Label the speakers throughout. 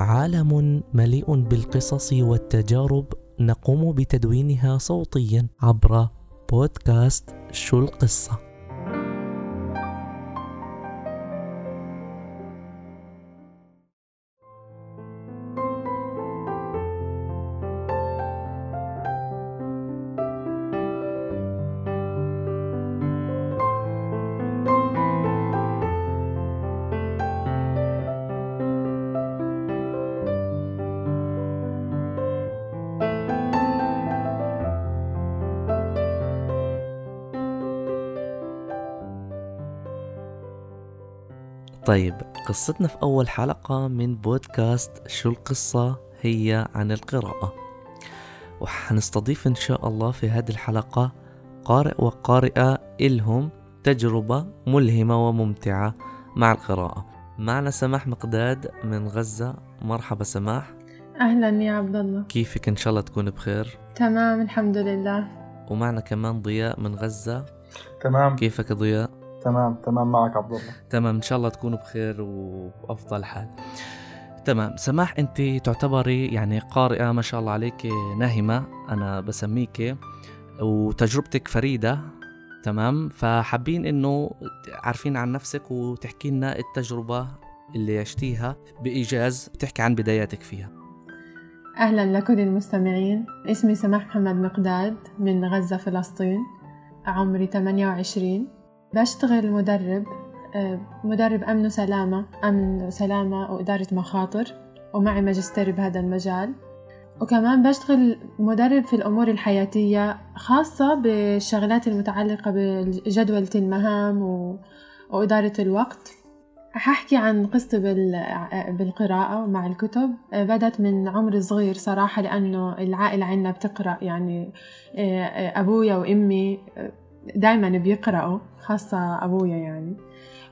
Speaker 1: عالم مليء بالقصص والتجارب نقوم بتدوينها صوتيا عبر بودكاست شو القصة. طيب قصتنا في أول حلقة من بودكاست شو القصة هي عن القراءة. وحنستضيف إن شاء الله في هذه الحلقة قارئ وقارئة إلهم تجربة ملهمة وممتعة مع القراءة. معنا سماح مقداد من غزة. مرحبا سماح.
Speaker 2: أهلا يا عبد الله.
Speaker 1: كيفك؟ إن شاء الله تكون بخير.
Speaker 2: تمام الحمد لله.
Speaker 1: ومعنا كمان ضياء من غزة.
Speaker 3: تمام.
Speaker 1: كيفك ضياء؟
Speaker 3: تمام تمام معك عبد الله
Speaker 1: تمام إن شاء الله تكونوا بخير وأفضل حال. تمام سماح أنت تعتبري يعني قارئة ما شاء الله عليك ناهمة أنا بسميك وتجربتك فريدة تمام؟ فحابين إنه عارفين عن نفسك وتحكي لنا التجربة اللي عشتيها بإيجاز تحكي عن بداياتك فيها.
Speaker 2: أهلا لكل المستمعين. اسمي سماح محمد مقداد من غزة فلسطين. عمري 28 بشتغل مدرب آه، مدرب أمن وسلامة أمن وسلامة وإدارة مخاطر ومعي ماجستير بهذا المجال. وكمان بشتغل مدرب في الأمور الحياتية خاصة بالشغلات المتعلقة بجدولة المهام و... وإدارة الوقت. ححكي عن قصتي بالقراءة ومع الكتب. آه، بدت من عمر صغير صراحة لأنه العائلة عندنا بتقرأ يعني آه، أبويا وأمي دايما بيقرأوا خاصة أبويا يعني.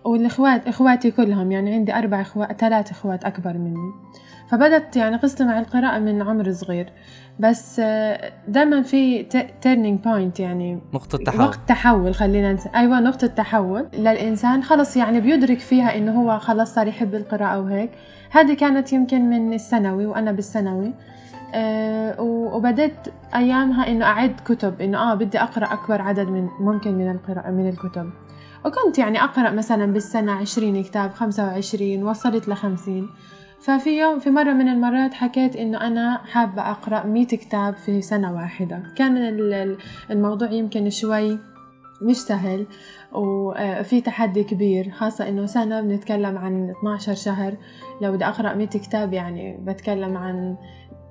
Speaker 2: والإخوات إخواتي كلهم يعني عندي أربع إخوات ثلاث إخوات أكبر مني. فبدت يعني قصتي مع القراءة من عمر صغير. بس دائما في turning point يعني.
Speaker 1: نقطة تحول.
Speaker 2: وقت تحول خلينا نس... أيوة نقطة تحول. للإنسان خلص يعني بيدرك فيها إنه هو خلص صار يحب القراءة وهيك. هذه كانت يمكن من الثانوي وأنا بالثانوي. أه وبدأت أيامها إنه أعد كتب إنه آه بدي أقرأ أكبر عدد من ممكن من القراءة من الكتب. وكنت يعني أقرأ مثلا بالسنة عشرين كتاب خمسة وعشرين وصلت لخمسين ففي يوم في مرة من المرات حكيت إنه أنا حابة أقرأ مية كتاب في سنة واحدة. كان الموضوع يمكن شوي مش سهل وفي تحدي كبير خاصة إنه سنة بنتكلم عن 12 شهر. لو بدي أقرأ 100 كتاب يعني بتكلم عن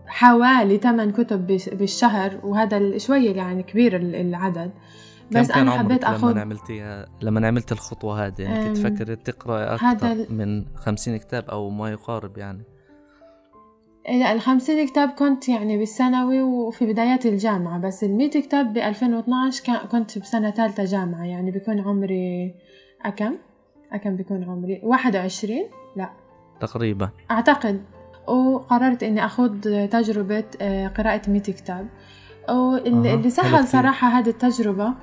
Speaker 2: حوالي 8 كتب بالشهر وهذا شوية يعني كبير العدد.
Speaker 1: بس أنا حبيت أخذ لما عملتيها لما عملت الخطوة هذه؟ يعني كنت فكرت تقرا أكثر من 50 كتاب أو ما يقارب يعني؟
Speaker 2: لا ال 50 كتاب كنت يعني بالثانوي وفي بدايات الجامعة بس ال 100 كتاب ب 2012 كنت بسنة ثالثة جامعة يعني بيكون عمري أكم؟ أكم بيكون عمري؟ 21 لا.
Speaker 1: تقريبا.
Speaker 2: أعتقد. وقررت إني أخوض تجربة آه، قراءة 100 كتاب. واللي سهل صراحة هذه التجربة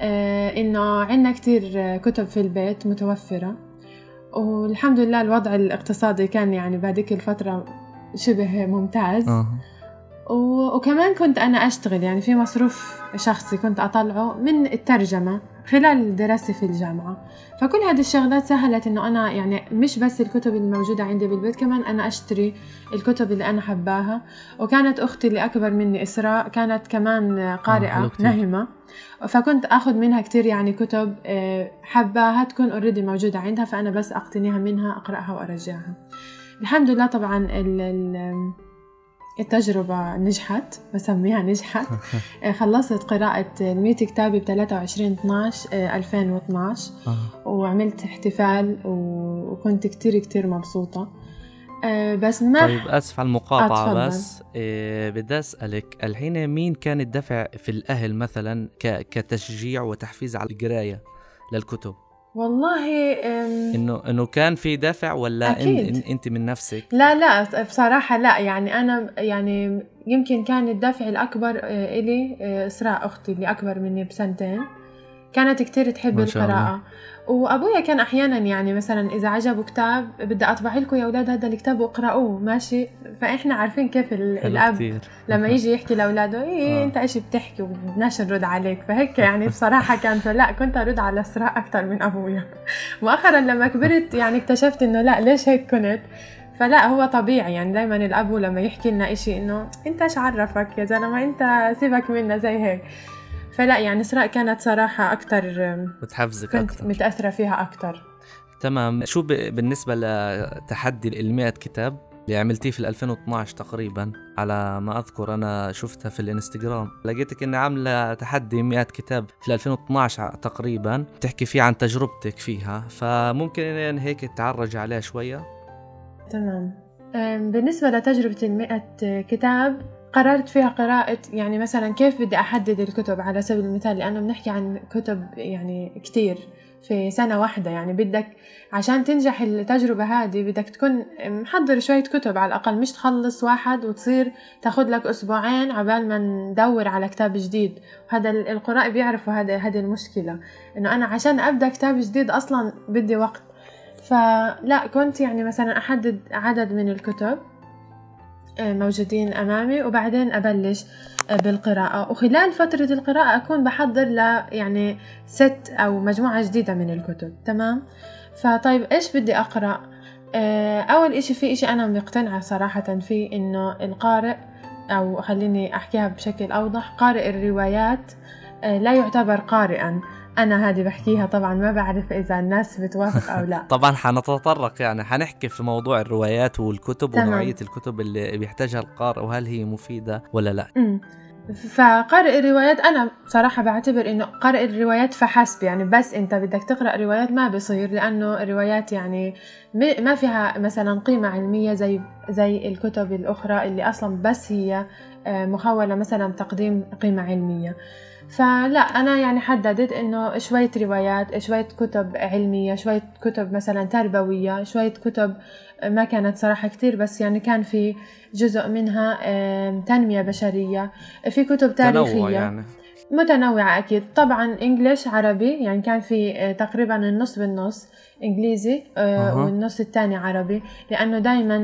Speaker 2: آه، إنه عندنا كتير كتب في البيت متوفرة. والحمد لله الوضع الاقتصادي كان يعني بهذيك الفترة شبه ممتاز. أه. وكمان كنت أنا أشتغل يعني في مصروف شخصي كنت أطلعه من الترجمة. خلال دراستي في الجامعة. فكل هذه الشغلات سهلت إنه أنا يعني مش بس الكتب الموجودة عندي بالبيت كمان أنا أشتري الكتب اللي أنا حباها. وكانت أختي اللي أكبر مني إسراء كانت كمان قارئة آه نهمة. فكنت أخذ منها كتير يعني كتب آه، حباها تكون already موجودة عندها فأنا بس أقتنيها منها أقرأها وأرجعها. الحمد لله طبعا ال ال التجربة نجحت بسميها نجحت آه، خلصت قراءة 100 كتاب ب 23 12 2012 وعملت احتفال وكنت كتير كتير مبسوطة آه، بس ما
Speaker 1: طيب أسف على المقاطعة أتفضل. بس إيه بدي أسألك الحين مين كان الدفع في الأهل مثلا كتشجيع وتحفيز على القراية للكتب؟
Speaker 2: والله
Speaker 1: إنه إنه كان في دافع ولا أكيد. إن إنت من نفسك
Speaker 2: لا لا بصراحة لا يعني أنا يعني يمكن كان الدافع الأكبر آه، إلي آه، اسراء أختي اللي أكبر مني بسنتين كانت كتير تحب القراءة الله. وأبويا كان أحيانا يعني مثلا إذا عجبه كتاب بدي أطبع لكم يا أولاد هذا الكتاب واقرأوه ماشي؟ فإحنا عارفين كيف الأب كتير. لما يجي يحكي لأولاده إيه آه. أنت إيش بتحكي؟ وبدناش نرد عليك. فهيك يعني بصراحة كان. فلا كنت أرد على اسراء أكثر من أبويا. مؤخرا لما كبرت يعني اكتشفت إنه لا ليش هيك كنت؟ فلا هو طبيعي يعني دائما الأب لما يحكي لنا إشي إنه أنت إيش عرفك يا زلمة؟ أنت سيبك منا زي هيك. فلا يعني إسراء كانت صراحة أكثر
Speaker 1: بتحفزك
Speaker 2: كنت أكتر. متأثرة فيها أكثر
Speaker 1: تمام. شو بالنسبة لتحدي ال كتاب اللي عملتيه في 2012 تقريبا على ما أذكر أنا شفتها في الإنستغرام لقيتك اني عاملة تحدي 100 كتاب في 2012 تقريبا تحكي فيه عن تجربتك فيها. فممكن إن هيك تعرج عليها شوية؟
Speaker 2: تمام. بالنسبة لتجربة المئة كتاب قررت فيها قراءة يعني مثلا كيف بدي أحدد الكتب على سبيل المثال؟ لأنه بنحكي عن كتب يعني كتير في سنة واحدة يعني بدك عشان تنجح التجربة هذه بدك تكون محضر شوية كتب على الأقل مش تخلص واحد وتصير تاخد لك أسبوعين عبال ما ندور على كتاب جديد. وهذا القراء بيعرفوا هذا هذه المشكلة إنه أنا عشان أبدأ كتاب جديد أصلا بدي وقت. فلا كنت يعني مثلا أحدد عدد من الكتب. موجودين أمامي وبعدين أبلش آه، بالقراءة. وخلال فترة القراءة أكون بحضر ل يعني ست أو مجموعة جديدة من الكتب. تمام؟ فطيب إيش بدي أقرأ؟ آه، أول إشي في إشي أنا مقتنعة صراحة فيه إنه القارئ أو خليني أحكيها بشكل أوضح قارئ الروايات لا يعتبر قارئا. أنا هذه بحكيها طبعا ما بعرف إذا الناس بتوافق أو لا
Speaker 1: طبعا حنتطرق يعني حنحكي في موضوع الروايات والكتب تمام. ونوعية الكتب اللي بيحتاجها القارئ وهل هي مفيدة ولا لا
Speaker 2: م. فقارئ الروايات أنا بصراحه بعتبر إنه قارئ الروايات فحسب يعني بس أنت بدك تقرأ روايات ما بصير لأنه الروايات يعني ما فيها مثلا قيمة علمية زي زي الكتب الأخرى اللي أصلا بس هي آه، مخولة مثلا بتقديم قيمة علمية فلا أنا يعني حددت إنه شوية روايات شوية كتب علمية شوية كتب مثلا تربوية شوية كتب ما كانت صراحة كتير بس يعني كان في جزء منها تنمية بشرية في كتب تاريخية يعني. متنوعة أكيد طبعا إنجليش عربي يعني كان في آه، تقريبا النص بالنص إنجليزي أه. والنص الثاني عربي لأنه دايما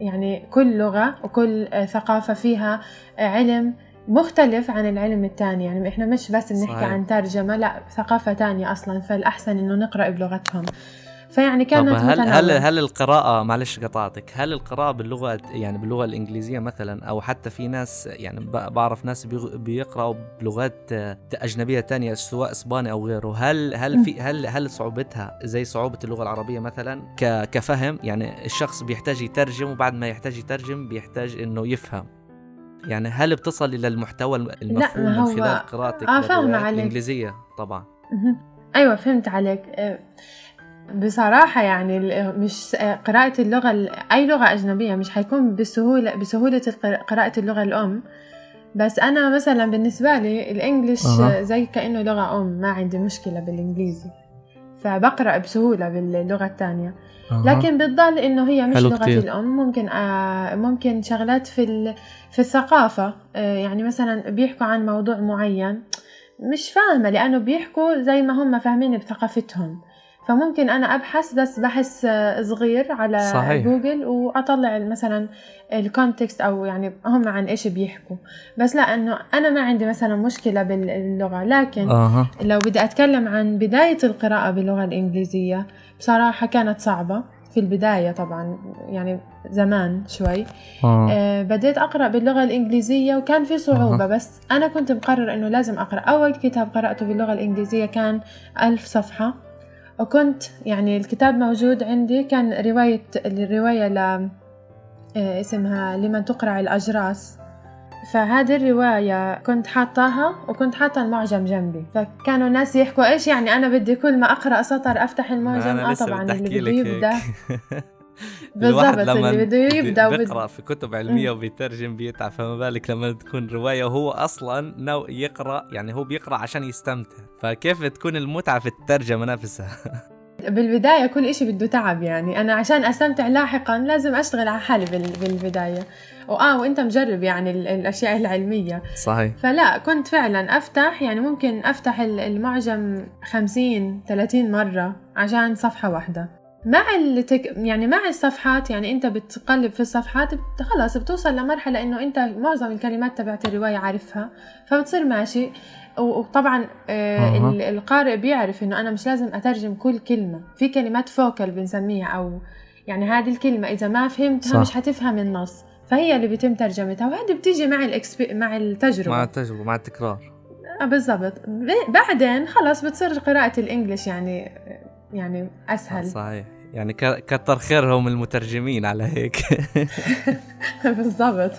Speaker 2: يعني كل لغة وكل آه، ثقافة فيها آه، علم مختلف عن العلم الثاني يعني إحنا مش بس بنحكي. عن ترجمة لا ثقافة ثانية أصلا. فالأحسن إنه نقرأ بلغتهم. فيعني كانت
Speaker 1: طب هل هل هل القراءة معلش قطعتك هل القراءة باللغة يعني باللغة الإنجليزية مثلا أو حتى في ناس يعني بعرف ناس بيقرأوا بلغات أجنبية تانية سواء إسباني أو غيره هل هل في هل هل صعوبتها زي صعوبة اللغة العربية مثلا كفهم؟ يعني الشخص بيحتاج يترجم وبعد ما يحتاج يترجم بيحتاج إنه يفهم. يعني هل بتصل إلى المحتوى المفهوم من خلال قراءتك
Speaker 2: آه فاهمة
Speaker 1: الإنجليزية؟ طبعا.
Speaker 2: أيوه فهمت عليك. آه، بصراحة يعني مش آه، قراءة اللغة أي لغة أجنبية مش حيكون بسهولة بسهولة قراءة اللغة الأم. بس أنا مثلا بالنسبة لي الإنجليش أه. زي كأنه لغة أم ما عندي مشكلة بالإنجليزي. فبقرأ بسهولة باللغة الثانية لكن بتضل إنه هي مش لغة كتير. الأم ممكن آه ممكن شغلات في في الثقافة. آه يعني مثلا بيحكوا عن موضوع معين مش فاهمة لأنه بيحكوا زي ما هم فاهمين بثقافتهم. فممكن أنا أبحث بس بحث آه، صغير على صحيح. جوجل وأطلع مثلا ال context أو يعني هم عن إيش بيحكوا بس لا إنه أنا ما عندي مثلا مشكلة باللغة لكن أه. لو بدي أتكلم عن بداية القراءة باللغة الإنجليزية بصراحة كانت صعبة في البداية طبعا يعني زمان شوي آه. آه بديت أقرأ باللغة الإنجليزية وكان في صعوبة أه. بس أنا كنت مقرر إنه لازم أقرأ أول كتاب قرأته باللغة الإنجليزية كان ألف صفحة وكنت يعني الكتاب موجود عندي كان رواية الرواية ل آه، اسمها لمن تقرع الأجراس. فهذه الرواية كنت حاطاها وكنت حاطة المعجم جنبي. فكانوا الناس يحكوا إيش يعني أنا بدي كل ما أقرأ سطر أفتح المعجم؟ آه طبعا اللي بده بالضبط اللي بده يبدأ
Speaker 1: بيقرا في كتب علمية وبيترجم بيتعب فما بالك لما تكون رواية وهو أصلا ناو يقرأ يعني هو بيقرأ عشان يستمتع. فكيف تكون المتعة في الترجمة نفسها؟
Speaker 2: بالبداية كل إشي بده تعب يعني أنا عشان أستمتع لاحقا لازم أشتغل على حالي بالبداية. وآه وأنت مجرب يعني الأشياء العلمية.
Speaker 1: صحيح.
Speaker 2: فلا كنت فعلا أفتح يعني ممكن أفتح المعجم خمسين ثلاثين مرة عشان صفحة واحدة. مع التك... يعني مع الصفحات يعني انت بتقلب في الصفحات خلاص بتوصل لمرحلة انه انت معظم الكلمات تبعت الرواية عارفها فبتصير ماشي. وطبعا آه القارئ بيعرف انه أنا مش لازم اترجم كل كلمة. في كلمات فوكل بنسميها أو يعني هذه الكلمة إذا ما فهمتها صح. مش حتفهم النص. فهي اللي بيتم ترجمتها وهذه بتيجي مع الإكسب... مع التجربة.
Speaker 1: مع التجربة مع التكرار.
Speaker 2: آه بالضبط. بعدين خلاص بتصير قراءة الإنجليش يعني يعني أسهل.
Speaker 1: صحيح. يعني كتر خيرهم المترجمين على هيك.
Speaker 2: بالضبط.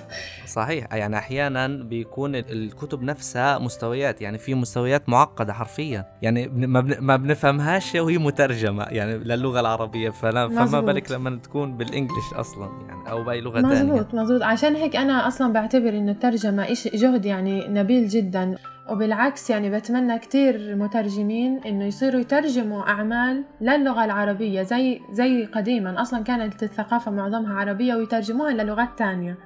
Speaker 1: صحيح. يعني أحيانا بيكون الكتب نفسها مستويات يعني في مستويات معقدة حرفيا. يعني ما بنفهمهاش وهي مترجمة. يعني للغة العربية فلا فما بالك لما تكون بالانجلش أصلا يعني أو بأي لغة ثانية
Speaker 2: مزبوط مزبوط عشان هيك أنا أصلا بعتبر إنه الترجمة جهد يعني نبيل جدا. وبالعكس يعني بتمنى كتير مترجمين إنه يصيروا يترجموا أعمال للغة العربية زي زي قديما. أصلا كانت الثقافة معظمها عربية ويترجموها للغات تانية.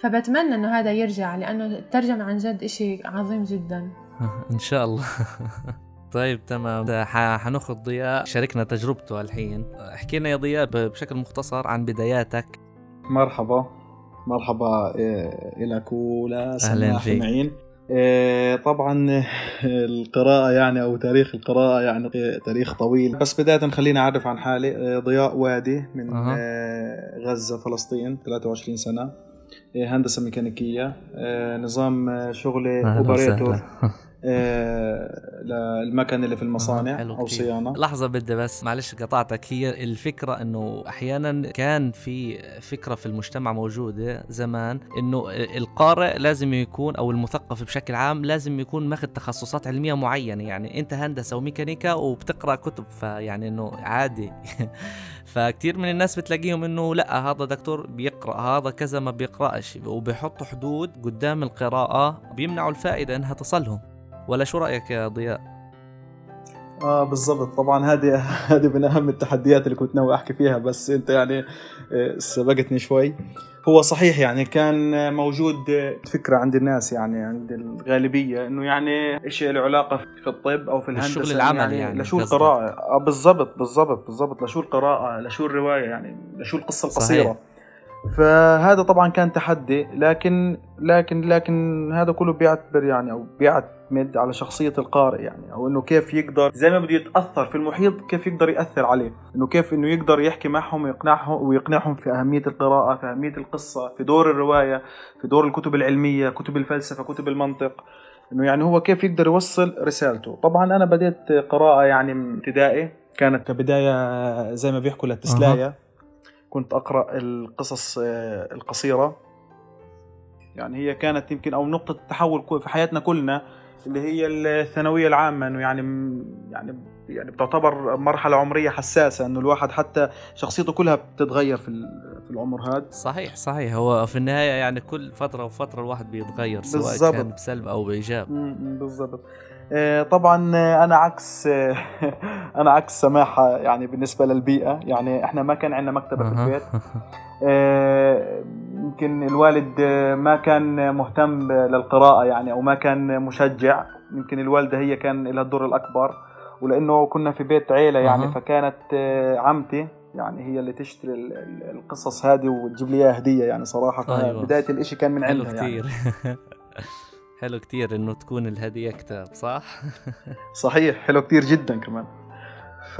Speaker 2: فبتمنى إنه هذا يرجع لأنه الترجمة عن جد إشي عظيم جدا.
Speaker 1: إن شاء الله. طيب تمام. حناخذ ضياء. شاركنا تجربته الحين. احكي لنا يا ضياء بشكل مختصر عن بداياتك.
Speaker 3: مرحبا. مرحبا إيه، لك ولسامعين إيه، طبعا القراءة يعني أو تاريخ القراءة يعني تاريخ طويل. بس بداية خليني أعرف عن حالي. إيه، ضياء وادي من أه. غزة فلسطين 23 سنة. هندسة ميكانيكية. نظام شغلي أوبريتور. آه، للمكن اللي في المصانع أو صيانة.
Speaker 1: لحظة بدي بس معلش قطعتك. هي الفكرة إنه أحيانا كان في فكرة في المجتمع موجودة زمان إنه القارئ لازم يكون أو المثقف بشكل عام لازم يكون ماخذ تخصصات علمية معينة. يعني أنت هندسة وميكانيكا وبتقرأ كتب فيعني إنه عادي. فكتير من الناس بتلاقيهم إنه لا هذا دكتور بيقرأ هذا كذا ما بيقرأش وبيحطوا حدود قدام القراءة بيمنعوا الفائدة إنها تصلهم. ولا شو رأيك يا ضياء؟
Speaker 3: آه بالضبط. طبعا هذه هذه من أهم التحديات اللي كنت ناوي أحكي فيها بس أنت يعني آه، سبقتني شوي. هو صحيح يعني كان موجود فكرة عند الناس يعني عند الغالبية إنه يعني شيء له علاقة في الطب أو في الهندسة؟
Speaker 1: الشغل العملي يعني,
Speaker 3: يعني لشو القراءة؟ آه بالضبط بالضبط بالضبط. لشو القراءة؟ لشو الرواية يعني؟ لشو القصة القصيرة؟ صحيح. فهذا طبعا كان تحدي لكن لكن لكن هذا كله بيعتبر يعني أو بيعتمد على شخصية القارئ يعني أو إنه كيف يقدر زي ما بده يتأثر في المحيط كيف يقدر يأثر عليه إنه كيف إنه يقدر يحكي معهم ويقنعهم ويقنعهم في أهمية القراءة في أهمية القصة في دور الرواية في دور الكتب العلمية كتب الفلسفة كتب المنطق إنه يعني هو كيف يقدر يوصل رسالته. طبعا أنا بديت قراءة يعني ابتدائي كانت كبداية زي ما بيحكوا للتسلاية. كنت أقرأ القصص آه، القصيرة. يعني هي كانت يمكن أو نقطة التحول في حياتنا كلنا اللي هي الثانوية العامة. إنه يعني يعني يعني بتعتبر مرحلة عمرية حساسة. إنه الواحد حتى شخصيته كلها بتتغير في في العمر هذا.
Speaker 1: صحيح صحيح. هو في النهاية يعني كل فترة وفترة الواحد بيتغير سواء بالزبط. كان بسلب أو بإيجاب.
Speaker 3: بالضبط. طبعا آه، أنا عكس آه، أنا عكس سماحة يعني بالنسبة للبيئة. يعني إحنا ما كان عندنا مكتبة في البيت. يمكن الوالد ما كان مهتم للقراءة يعني أو ما كان مشجع. يمكن الوالدة هي كان لها الدور الأكبر. ولأنه كنا في بيت عيلة يعني فكانت عمتي يعني هي اللي تشتري القصص هذه وتجيب لي هدية يعني صراحة. فبداية أيوة. الإشي كان من عندها يعني.
Speaker 1: حلو كتير إنه تكون الهدية كتاب صح؟
Speaker 3: صحيح حلو كتير جدا كمان ف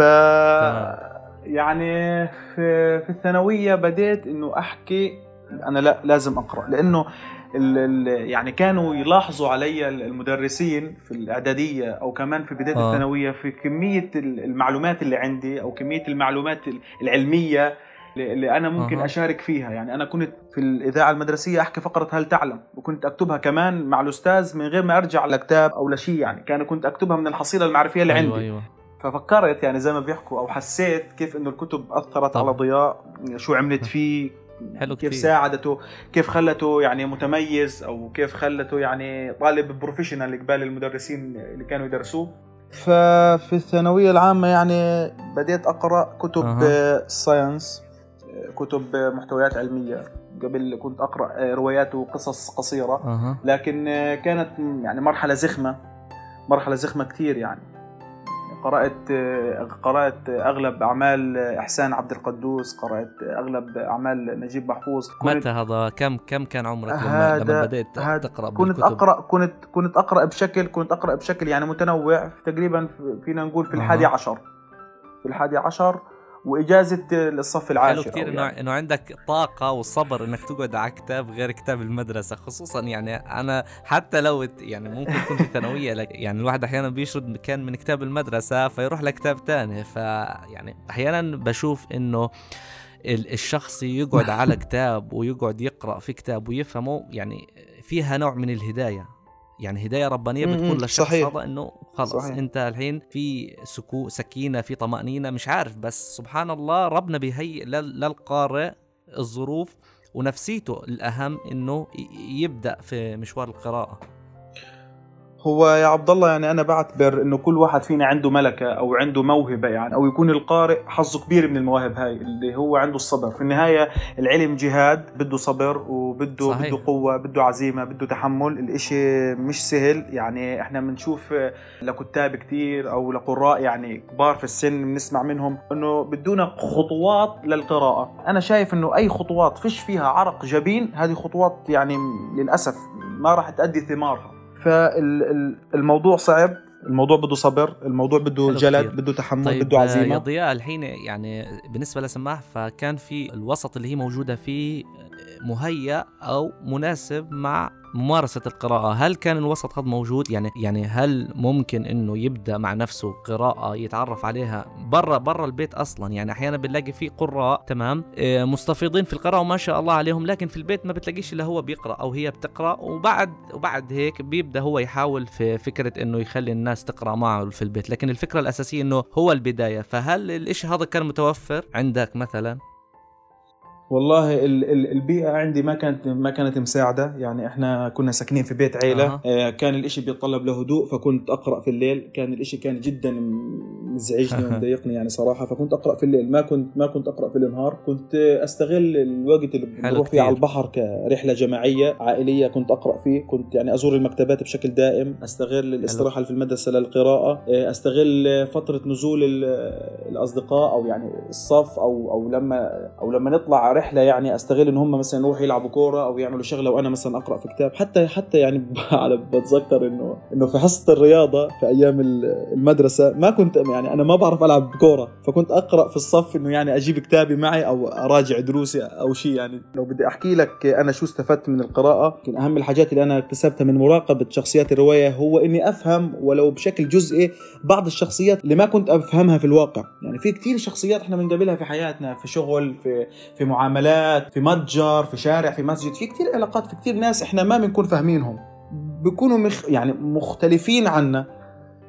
Speaker 3: يعني في, في الثانوية بديت إنه أحكي أنا لا لازم أقرأ لأنه ال ال يعني كانوا يلاحظوا علي المدرسين في الإعدادية أو كمان في بداية آه. الثانوية في كمية المعلومات اللي عندي أو كمية المعلومات العلمية اللي أنا ممكن أه. أشارك فيها يعني أنا كنت في الإذاعة المدرسية أحكي فقره هل تعلم وكنت أكتبها كمان مع الأستاذ من غير ما أرجع لكتاب أو لشيء يعني كان كنت أكتبها من الحصيلة المعرفية اللي
Speaker 1: أيوة
Speaker 3: عندي
Speaker 1: أيوة.
Speaker 3: ففكرت يعني زي ما بيحكوا أو حسيت كيف إنه الكتب أثرت طبعا. على ضياء شو عملت فيه حلو كيف كتير. ساعدته كيف خلته يعني متميز أو كيف خلته يعني طالب professional قبال المدرسين اللي كانوا يدرسوه ففي الثانوية العامة يعني بديت أقرأ كتب أه. science كتب محتويات علمية. قبل كنت أقرأ روايات وقصص قصيرة. أه. لكن كانت يعني مرحلة زخمة. مرحلة زخمة كثير يعني. قرأت قرأت أغلب أعمال إحسان عبد القدوس قرأت أغلب أعمال نجيب محفوظ.
Speaker 1: متى هذا؟ كم كم كان عمرك لما, لما بدأت تقرأ
Speaker 3: كنت بالكتب؟ أقرأ كنت كنت أقرأ بشكل كنت أقرأ بشكل يعني متنوع. تقريبا فينا نقول في الحادي عشر. في الحادي عشر وإجازة الصف العاشر
Speaker 1: حلو كثير إنه يعني. إنه عندك طاقة وصبر إنك تقعد على كتاب غير كتاب المدرسة خصوصا يعني أنا حتى لو يعني ممكن في ثانوية يعني الواحد أحيانا بيشرد كان من كتاب المدرسة فيروح لكتاب ثاني فيعني أحيانا بشوف إنه الشخص يقعد على كتاب ويقعد يقرأ في كتاب ويفهمه يعني فيها نوع من الهداية يعني هداية ربانية بتكون للشخص هذا إنه خلص. صحيح. أنت الحين في سكو سكينة في طمأنينة مش عارف بس سبحان الله ربنا بيهيئ للقارئ الظروف ونفسيته الأهم إنه يبدأ في مشوار القراءة.
Speaker 3: هو يا عبد الله يعني أنا بعتبر إنه كل واحد فينا عنده ملكة أو عنده موهبة يعني أو يكون القارئ حظه كبير من المواهب هاي اللي هو عنده الصبر. في النهاية العلم جهاد بده صبر وبده صحيح. بده قوة بده عزيمة بده تحمل. الإشي مش سهل يعني إحنا بنشوف لكتاب كتير أو لقراء يعني كبار في السن بنسمع منهم إنه بدونا خطوات للقراءة. أنا شايف إنه أي خطوات فيش فيها عرق جبين هذه خطوات يعني للأسف ما راح تؤدي ثمارها. فالموضوع صعب الموضوع بده صبر الموضوع بده جلد بده تحمل طيب بده عزيمة.
Speaker 1: يا ضياء الحين يعني بالنسبة لسماح فكان في الوسط اللي هي موجودة فيه مهيأ أو مناسب مع ممارسة القراءة. هل كان الوسط هذا موجود؟ يعني يعني هل ممكن إنه يبدأ مع نفسه قراءة يتعرف عليها برا برا البيت أصلا؟ يعني أحيانا بنلاقي في قراء تمام آه، مستفيضين في القراءة وما شاء الله عليهم لكن في البيت ما بتلاقيش إلا هو بيقرأ أو هي بتقرأ. وبعد وبعد هيك بيبدأ هو يحاول في فكرة إنه يخلي الناس تقرأ معه في البيت. لكن الفكرة الأساسية إنه هو البداية. فهل الإشي هذا كان متوفر عندك مثلا؟
Speaker 3: والله البيئة عندي ما كانت ما كانت مساعدة. يعني إحنا كنا ساكنين في بيت عيلة. آه. كان الإشي بيتطلب له هدوء فكنت أقرأ في الليل. كان الإشي كان جدا مزعجني ومضايقني يعني صراحة. فكنت أقرأ في الليل. ما كنت ما كنت أقرأ في النهار. كنت أستغل الوقت اللي بروح فيه على البحر كرحلة جماعية عائلية. كنت أقرأ فيه. كنت يعني أزور المكتبات بشكل دائم. أستغل الاستراحة في المدرسة للقراءة. آه، أستغل فترة نزول الأصدقاء أو يعني الصف أو أو لما أو لما نطلع رحلة يعني أستغل إن هم مثلا يروحوا يلعبوا كورة أو يعملوا شغلة وأنا مثلا أقرأ في كتاب. حتى حتى يعني على بتذكر انه إنه في حصة الرياضة في أيام المدرسة ما كنت يعني أنا ما بعرف ألعب كورة. فكنت أقرأ في الصف إنه يعني أجيب كتابي معي أو أراجع دروسي أو شيء يعني. لو بدي أحكي لك أنا شو استفدت من القراءة يمكن أهم الحاجات اللي أنا اكتسبتها من مراقبة شخصيات الرواية هو إني أفهم ولو بشكل جزئي بعض الشخصيات اللي ما كنت أفهمها في الواقع. يعني في كثير شخصيات إحنا بنقابلها في حياتنا في شغل في في معاملات معاملات في متجر في شارع في مسجد في كثير علاقات في كثير ناس إحنا ما بنكون فاهمينهم. بيكونوا مخ يعني مختلفين عنا.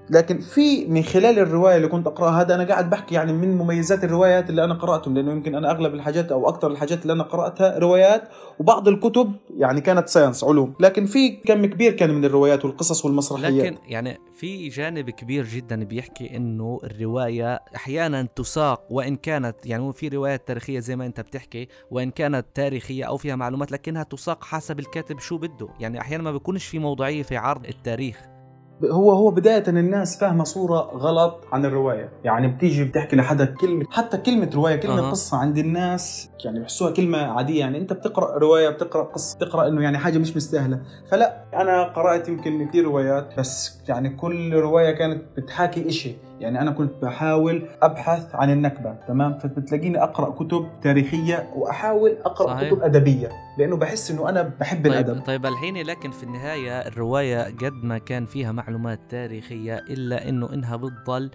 Speaker 3: لكن في من خلال الرواية اللي كنت أقرأها هذا أنا قاعد بحكي يعني من مميزات الروايات اللي أنا قرأتهم لأنه يمكن أنا أغلب الحاجات أو أكثر الحاجات اللي أنا قرأتها روايات وبعض الكتب يعني كانت ساينس علوم. لكن في كم كبير كان من الروايات والقصص والمسرحيات.
Speaker 1: لكن يعني في جانب كبير جدا بيحكي إنه الرواية أحيانا تساق وإن كانت يعني في روايات تاريخية زي ما أنت بتحكي وإن كانت تاريخية أو فيها معلومات لكنها تساق حسب الكاتب شو بده. يعني أحيانا ما بيكونش في موضوعية في عرض التاريخ.
Speaker 3: هو هو بداية الناس فاهمة صورة غلط عن الرواية. يعني بتيجي بتحكي لحدا كلمة حتى كلمة رواية كلمة أه. قصة عند الناس يعني بحسوها كلمة عادية. يعني أنت بتقرأ رواية بتقرأ قصة بتقرأ إنه يعني حاجة مش مستاهلة. فلا أنا قرأت يمكن كثير روايات بس يعني كل رواية كانت بتحاكي إشي. يعني أنا كنت بحاول أبحث عن النكبة تمام فبتلاقيني أقرأ كتب تاريخية وأحاول أقرأ صحيح. كتب أدبية لأنه بحس إنه أنا بحب
Speaker 1: طيب
Speaker 3: الأدب
Speaker 1: طيب الحين لكن في النهاية الرواية قد ما كان فيها معلومات تاريخية إلا إنه إنها بتضل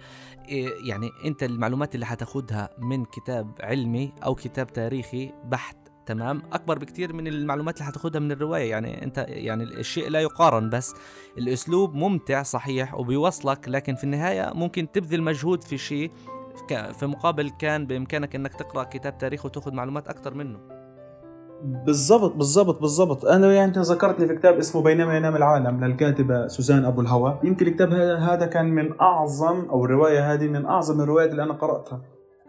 Speaker 1: إيه، يعني أنت المعلومات اللي حتاخدها من كتاب علمي أو كتاب تاريخي بحت تمام؟ أكبر بكتير من المعلومات اللي حتاخدها من الرواية. يعني أنت يعني الشيء لا يقارن بس. الأسلوب ممتع صحيح وبيوصلك لكن في النهاية ممكن تبذل مجهود في شيء في مقابل كان بإمكانك إنك تقرأ كتاب تاريخ وتاخذ معلومات أكثر منه.
Speaker 3: بالضبط بالضبط بالضبط. أنا يعني أنت ذكرتني في كتاب اسمه بينما ينام العالم للكاتبة سوزان أبو الهوى. يمكن الكتاب هذا كان من أعظم أو الرواية هذه من أعظم الروايات اللي أنا قرأتها.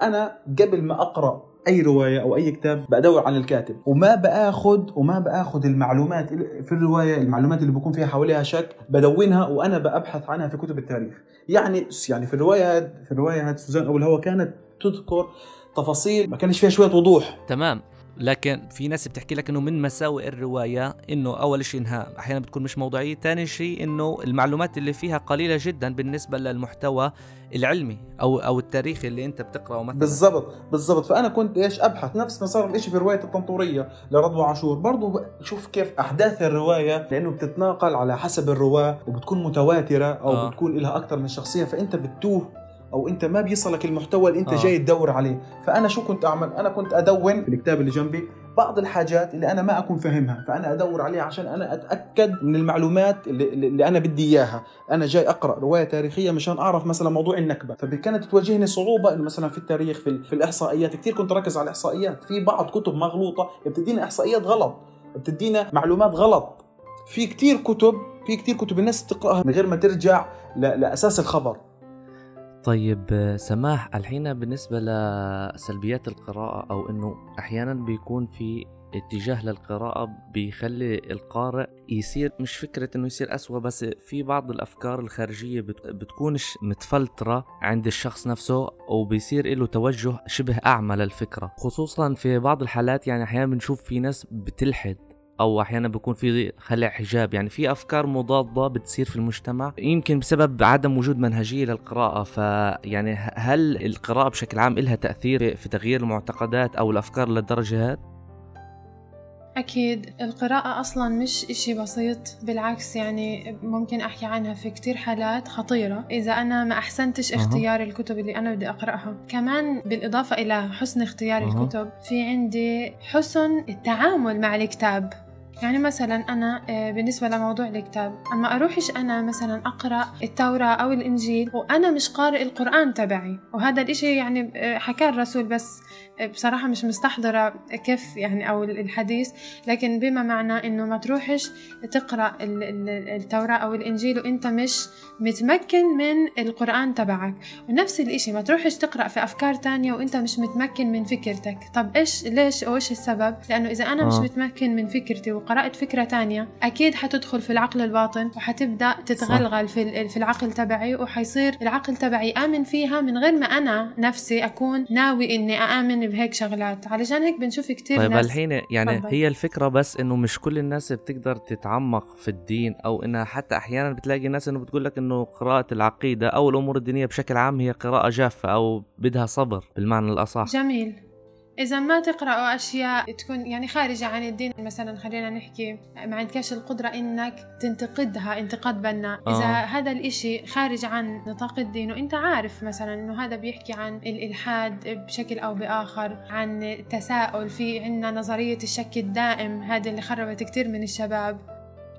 Speaker 3: أنا قبل ما أقرأ أي رواية أو أي كتاب بدور على الكاتب وما باخذ وما بآخذ المعلومات في الرواية المعلومات اللي بكون فيها حواليها شك بدونها وأنا ببحث عنها في كتب التاريخ. يعني يعني في الرواية في الرواية هذه سوزان ابو الهوى كانت تذكر تفاصيل ما كانش فيها شوية وضوح.
Speaker 1: تمام. لكن في ناس بتحكي لك إنه من مساوئ الرواية إنه أول شيء إنها أحيانا بتكون مش موضوعية ثاني شيء إنه المعلومات اللي فيها قليلة جدا بالنسبة للمحتوى العلمي أو أو التاريخي اللي أنت بتقرأه مثلا.
Speaker 3: بالضبط بالضبط. فأنا كنت إيش أبحث نفس ما صار الشيء في رواية الطنطوريه لرضوى عاشور. برضه شوف كيف أحداث الرواية لأنه بتتناقل على حسب الرواة وبتكون متواترة أو آه. بتكون لها أكثر من شخصية فأنت بتوه أو أنت ما بيصلك المحتوى اللي أنت آه. جاي تدور عليه. فأنا شو كنت أعمل؟ أنا كنت أدون في الكتاب اللي جنبي بعض الحاجات اللي أنا ما أكون فاهمها فأنا أدور عليها عشان أنا أتأكد من المعلومات اللي, اللي أنا بدي إياها. أنا جاي أقرأ رواية تاريخية مشان أعرف مثلا موضوع النكبة. فكانت تواجهني صعوبة إنه مثلا في التاريخ في, في الإحصائيات. كثير كنت ركز على الإحصائيات. في بعض كتب مغلوطة بتدينا إحصائيات غلط بتدينا معلومات غلط. في كثير كتب في كثير كتب الناس بتقراها من غير ما ترجع لأساس الخبر.
Speaker 1: طيب سماح الحين بالنسبة لسلبيات القراءة أو إنه أحيانا بيكون في اتجاه للقراءة بيخلي القارئ يصير مش فكرة إنه يصير أسوأ بس في بعض الأفكار الخارجية بتكونش متفلترة عند الشخص نفسه وبيصير له توجه شبه أعمى للفكرة. خصوصا في بعض الحالات يعني أحيانا بنشوف في ناس بتلحد. أو أحيانا بيكون في خلع حجاب. يعني في أفكار مضادة بتصير في المجتمع يمكن بسبب عدم وجود منهجية للقراءة. فيعني هل القراءة بشكل عام لها تأثير في تغيير المعتقدات أو الأفكار للدرجة هذه؟
Speaker 2: أكيد. القراءة أصلا مش إشي بسيط بالعكس يعني ممكن أحكي عنها في كتير حالات خطيرة. إذا أنا ما أحسنتش اختيار أه. الكتب اللي أنا بدي أقرأها. كمان بالإضافة إلى حسن اختيار أه. الكتب في عندي حسن التعامل مع الكتاب. يعني مثلا أنا آه، بالنسبة لموضوع الكتاب أما أروحش أنا مثلا أقرأ التوراة أو الإنجيل وأنا مش قارئ القرآن تبعي وهذا الإشي يعني حكاه الرسول بس بصراحة مش مستحضرة كيف يعني أو الحديث لكن بما معنى إنه ما تروحش تقرأ التوراة أو الإنجيل وأنت مش متمكن من القرآن تبعك. ونفس الإشي ما تروحش تقرأ في أفكار تانية وأنت مش متمكن من فكرتك. طب إيش ليش أو إيش السبب؟ لأنه إذا أنا مش متمكن من فكرتي قرأت فكرة تانية أكيد حتدخل في العقل الباطن وحتبدأ تتغلغل في, في العقل تبعي وحيصير العقل تبعي آمن فيها من غير ما أنا نفسي أكون ناوي إني آمن بهيك شغلات. علشان هيك بنشوف كتير
Speaker 1: طيب
Speaker 2: ناس.
Speaker 1: الحين يعني فضل. هي الفكرة بس إنه مش كل الناس بتقدر تتعمق في الدين أو إنها حتى أحيانا بتلاقي ناس إنه بتقول لك إنه قراءة العقيدة أو الأمور الدينية بشكل عام هي قراءة جافة أو بدها صبر بالمعنى الأصح.
Speaker 2: جميل. إذا ما تقرأوا أشياء تكون يعني خارجة عن الدين مثلا خلينا نحكي ما عندكش القدرة إنك تنتقدها انتقاد بناء آه. إذا هذا الإشي خارج عن نطاق الدين وإنت عارف مثلا إنه هذا بيحكي عن الإلحاد بشكل أو بآخر عن التساؤل في عندنا نظرية الشك الدائم هذه اللي خربت كتير من الشباب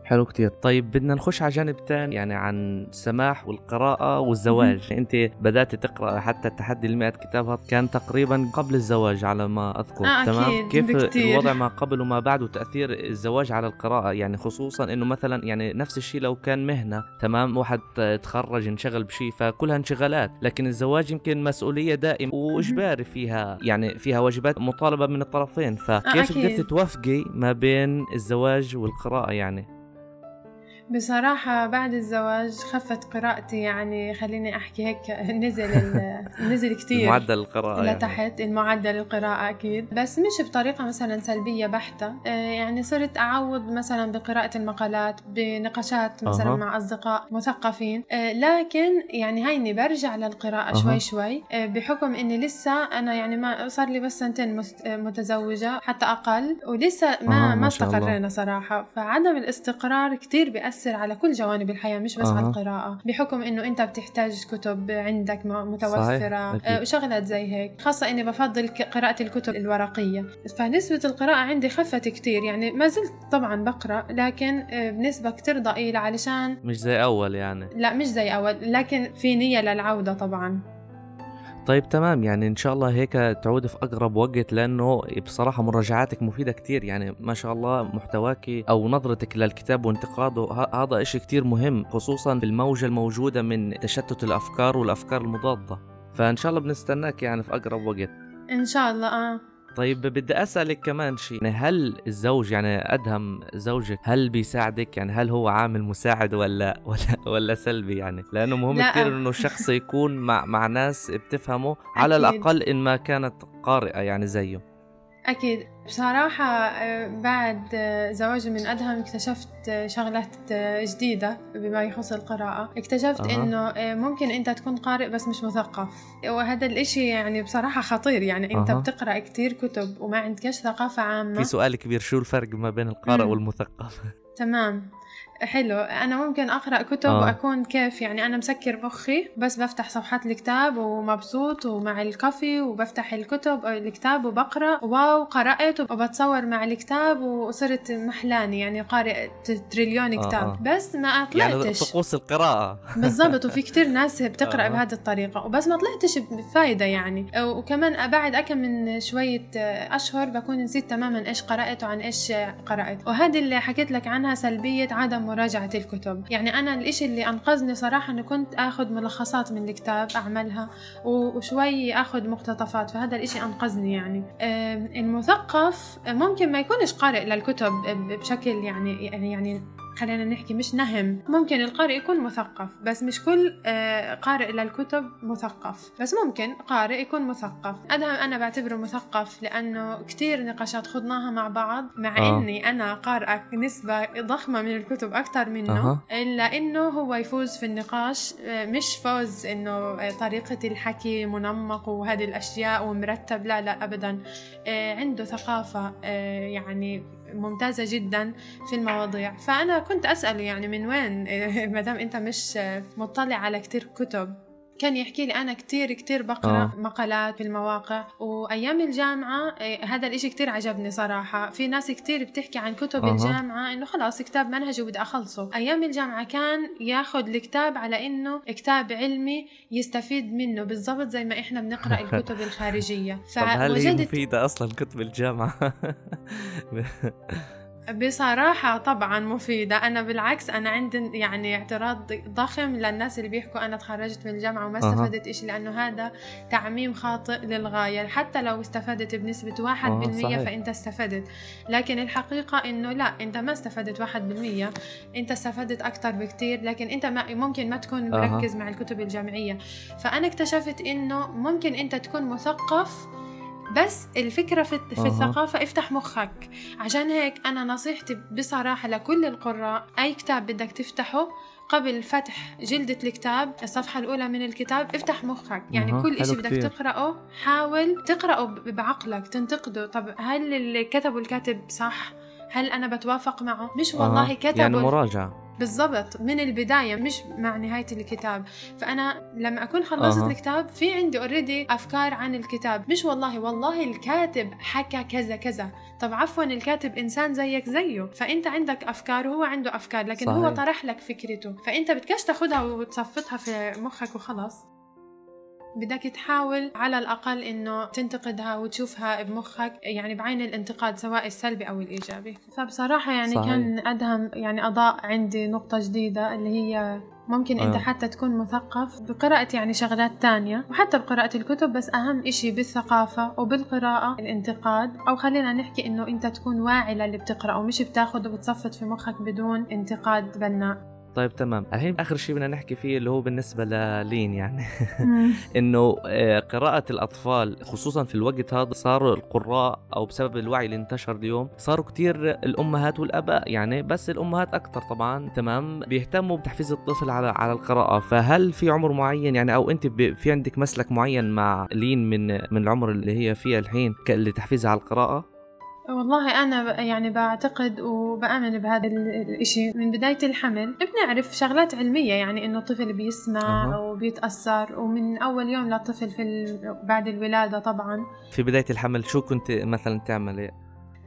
Speaker 1: حلو كتير. طيب بدنا نخش على جانب تاني يعني عن السماح والقراءة والزواج. انت بدأت تقرأ حتى التحدي المئة كتاب كان تقريبا قبل الزواج على ما أذكر
Speaker 2: آه
Speaker 1: تمام؟
Speaker 2: أكيد
Speaker 1: كيف
Speaker 2: بكتير.
Speaker 1: الوضع ما قبل وما بعد وتأثير الزواج على القراءة؟ يعني خصوصا إنه مثلا يعني نفس الشيء لو كان مهنة تمام؟ واحد تخرج انشغل بشيء فكلها انشغالات. لكن الزواج يمكن مسؤولية دائمة. وإجباري فيها؟ يعني فيها واجبات مطالبة من الطرفين. فكيف آه قدرت توفقي ما بين الزواج والقراءة يعني؟
Speaker 2: بصراحة بعد الزواج خفت قراءتي يعني خليني أحكي هيك نزل نزل كتير
Speaker 1: معدل القراءة
Speaker 2: لتحت يعني. المعدل القراءة أكيد بس مش بطريقة مثلا سلبية بحتة آه، يعني صرت أعوض مثلا بقراءة المقالات بنقاشات مثلا أه. مع أصدقاء مثقفين آه، لكن يعني هيني برجع للقراءة أه. شوي شوي آه، بحكم إني لسه أنا يعني ما صار لي بس سنتين متزوجة حتى أقل ولسه ما أه. ما استقرينا صراحة فعدم الاستقرار كتير بيأثر بيأثر على كل جوانب الحياة مش بس أه. على القراءة. بحكم إنه أنت بتحتاج كتب عندك متوفرة صحيح. وشغلات زي هيك. خاصة إني بفضل قراءة الكتب الورقية. فنسبة القراءة عندي خفت كتير يعني ما زلت طبعا بقرأ لكن بنسبة كتير ضئيلة علشان
Speaker 1: مش زي أول يعني.
Speaker 2: لا مش زي أول لكن في نية للعودة طبعا.
Speaker 1: طيب تمام. يعني إن شاء الله هيك تعود في أقرب وقت لأنه بصراحة مراجعاتك مفيدة كتير. يعني ما شاء الله محتواك أو نظرتك للكتاب وانتقاده هذا إشي كتير مهم خصوصا في الموجة الموجودة من تشتت الأفكار والأفكار المضادة. فإن شاء الله بنستناك يعني في أقرب وقت.
Speaker 2: إن شاء الله آه.
Speaker 1: طيب بدي أسألك كمان شيء يعني هل الزوج يعني أدهم زوجك هل بيساعدك يعني هل هو عامل مساعد ولا ولا ولا سلبي يعني لأنه مهم لا. كثير إنه الشخص يكون مع مع ناس بتفهمه على أكيد. الأقل إن ما كانت قارئة يعني زيه
Speaker 2: أكيد. بصراحة آه، بعد آه، زواجي من أدهم اكتشفت آه، شغلات جديدة بما يخص القراءة. اكتشفت أه. إنه ممكن أنت تكون قارئ بس مش مثقف. وهذا الإشي يعني بصراحة خطير. يعني أنت أه. بتقرأ كتير كتب وما عندكش ثقافة عامة.
Speaker 1: في سؤال كبير شو الفرق ما بين القارئ والمثقف؟
Speaker 2: تمام. حلو. أنا ممكن أقرأ كتب آه. وأكون كيف يعني أنا مسكر مخي بس بفتح صفحات الكتاب ومبسوط ومع الكافي وبفتح الكتب الكتاب وبقرأ. واو قرأت وبتصور مع الكتاب وصرت محلاني يعني قارئ تريليون آه، كتاب. آه. بس ما يعني طلعتش. يعني
Speaker 1: طقوس القراءة.
Speaker 2: بالضبط. وفي كتير ناس بتقرأ آه. بهذه الطريقة وبس ما طلعتش بفايدة يعني. وكمان بعد أكم من شوية أشهر بكون نسيت تماما إيش قرأت وعن إيش قرأت. وهذه اللي حكيت لك عنها سلبية عدم مراجعة الكتب. يعني أنا الإشي اللي أنقذني صراحة أنه كنت أخذ ملخصات من الكتاب أعملها وشوي أخذ مقتطفات فهذا الإشي أنقذني يعني. المثقف ممكن ما يكونش قارئ للكتب بشكل يعني يعني خلينا نحكي مش نهم. ممكن القارئ يكون مثقف بس مش كل آه، قارئ للكتب مثقف. بس ممكن قارئ يكون مثقف. أدهم أنا بعتبره مثقف لأنه كتير نقاشات خضناها مع بعض مع آه. إني أنا قارئة نسبة ضخمة من الكتب أكثر منه. آه. إلا إنه هو يفوز في النقاش آه، مش فوز إنه آه، طريقة الحكي منمق وهذه الأشياء ومرتب لا لا أبدا. عنده ثقافة يعني ممتازة جدا في المواضيع. فأنا كنت أسأله يعني من وين؟ ما دام أنت مش مطلع على كتير كتب. كان يحكي لي أنا كتير كتير بقرأ آه. مقالات في المواقع وأيام الجامعة إيه، هذا الإشي كتير عجبني صراحة في ناس كتير بتحكي عن كتب آه. الجامعة إنه خلاص كتاب منهجي وبدي أخلصه أيام الجامعة كان ياخد الكتاب على إنه كتاب علمي يستفيد منه بالضبط زي ما إحنا بنقرأ الكتب الخارجية
Speaker 1: فوجدت هل هي مفيدة أصلا كتب الجامعة
Speaker 2: بصراحة طبعا مفيدة. أنا بالعكس أنا عندي يعني اعتراض ضخم للناس اللي بيحكوا أنا تخرجت من الجامعة وما استفدت إشي لأنه هذا تعميم خاطئ للغاية. حتى لو استفدت بنسبة واحد بالمية فأنت استفدت. لكن الحقيقة إنه لا أنت ما استفدت واحد بالمية. أنت استفدت أكتر بكتير لكن أنت ما ممكن ما تكون مركز مع الكتب الجامعية. فأنا اكتشفت إنه ممكن أنت تكون مثقف بس الفكرة في, في أه. الثقافة افتح مخك عشان هيك أنا نصيحتي بصراحة لكل القراء أي كتاب بدك تفتحه قبل فتح جلدة الكتاب الصفحة الأولى من الكتاب افتح مخك يعني أه. كل إشي بدك كتير. تقرأه حاول تقرأه بعقلك تنتقده طب هل اللي كتبه الكاتب صح هل أنا بتوافق معه مش والله أه. كتبه
Speaker 1: يعني مراجعة
Speaker 2: بالضبط من البداية مش مع نهاية الكتاب. فأنا لما أكون خلصت أه. الكتاب في عندي اوريدي أفكار عن الكتاب. مش والله والله الكاتب حكى كذا كذا. طب عفوا الكاتب إنسان زيك زيه. فأنت عندك أفكار وهو عنده أفكار لكن صحيح. هو طرح لك فكرته. فأنت بتكش تاخدها وتصفطها في مخك وخلاص. بدك تحاول على الأقل إنه تنتقدها وتشوفها بمخك يعني بعين الانتقاد سواء السلبي أو الإيجابي فبصراحة يعني صحيح. كان أدهم يعني أضاء عندي نقطة جديدة اللي هي ممكن أنت آه. حتى تكون مثقف بقراءة يعني شغلات تانية وحتى بقراءة الكتب بس أهم إشي بالثقافة وبالقراءة الانتقاد أو خلينا نحكي إنه أنت تكون واعي للي بتقرأه مش بتاخد وبتصفط في مخك بدون انتقاد بناء
Speaker 1: طيب تمام. الحين آخر شيء بدنا نحكي فيه اللي هو بالنسبة للين يعني. إنه آه، قراءة الأطفال خصوصا في الوقت هذا صاروا القراء أو بسبب الوعي اللي انتشر اليوم صاروا كثير الأمهات والأباء يعني بس الأمهات أكثر طبعا. تمام. بيهتموا بتحفيز الطفل على على القراءة. فهل في عمر معين يعني أو أنت في عندك مسلك معين مع لين من من العمر اللي هي فيها الحين لتحفيزها على القراءة؟
Speaker 2: والله أنا يعني بعتقد وبآمن بهذا الإشي من بداية الحمل بنعرف شغلات علمية يعني إنه الطفل بيسمع أه. وبيتأثر ومن أول يوم للطفل في بعد الولادة طبعا
Speaker 1: في بداية الحمل شو كنت مثلا تعملي؟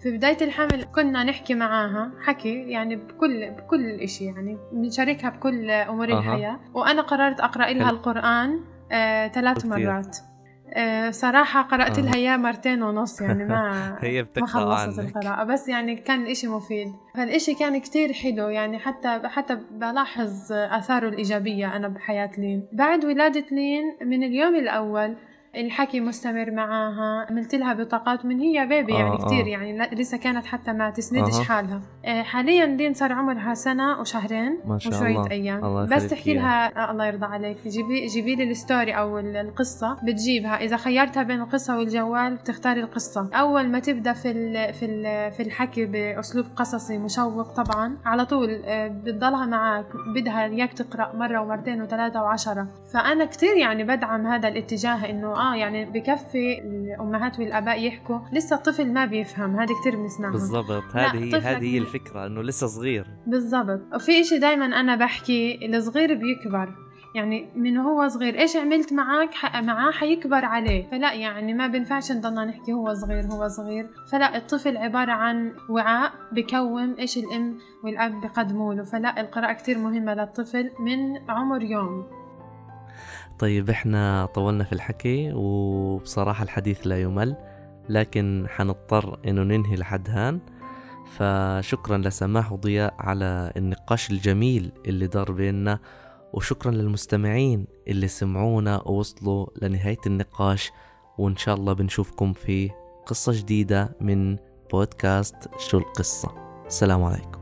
Speaker 2: في بداية الحمل كنا نحكي معاها حكي يعني بكل بكل إشي يعني بنشاركها بكل أمور أه. الحياة وأنا قررت أقرأ لها القرآن آه، ثلاث مرات صراحة قرأت لها إياه مرتين ونص يعني ما
Speaker 1: هي
Speaker 2: ما خلصت القراءة. بس يعني كان الإشي مفيد. فالإشي كان كتير حلو يعني حتى حتى بلاحظ آثاره الإيجابية أنا بحياة لين. بعد ولادة لين من اليوم الأول الحكي مستمر معاها عملت لها بطاقات من هي بيبي يعني آه كتير آه. يعني لسه كانت حتى ما تسندش آه. حالها. حاليا لين صار عمرها سنة وشهرين
Speaker 1: ما شاء وشوية الله.
Speaker 2: أيام. الله بس تحكي لها آه الله يرضى عليك. جيبي جيبي لي الستوري أو القصة بتجيبها. إذا خيرتها بين القصة والجوال بتختاري القصة. أول ما تبدأ في ال في ال في الحكي بأسلوب قصصي مشوق طبعا على طول آه بتضلها معك بدها إياك تقرأ مرة ومرتين وثلاثة وعشرة. فأنا كتير يعني بدعم هذا الاتجاه إنه آه يعني بكفي الأمهات والآباء يحكوا. لسه الطفل ما بيفهم هذه كثير بنسمعها.
Speaker 1: بالضبط. هذه هي هذه هي الفكرة إنه لسه صغير.
Speaker 2: بالضبط. وفي إشي دائما أنا بحكي الصغير بيكبر. يعني من هو صغير؟ إيش عملت معك معاه حيكبر عليه. فلا يعني ما بينفعش نضلنا نحكي هو صغير هو صغير. فلا الطفل عبارة عن وعاء بكوم إيش الأم والأب بقدموا له. فلا القراءة كتير مهمة للطفل من عمر يوم.
Speaker 1: طيب إحنا طولنا في الحكي وبصراحة الحديث لا يمل لكن حنضطر إنه ننهي لحد هان. فشكرا لسماح وضياء على النقاش الجميل اللي دار بيننا وشكرا للمستمعين اللي سمعونا ووصلوا لنهاية النقاش وإن شاء الله بنشوفكم في قصة جديدة من بودكاست شو القصة. السلام عليكم.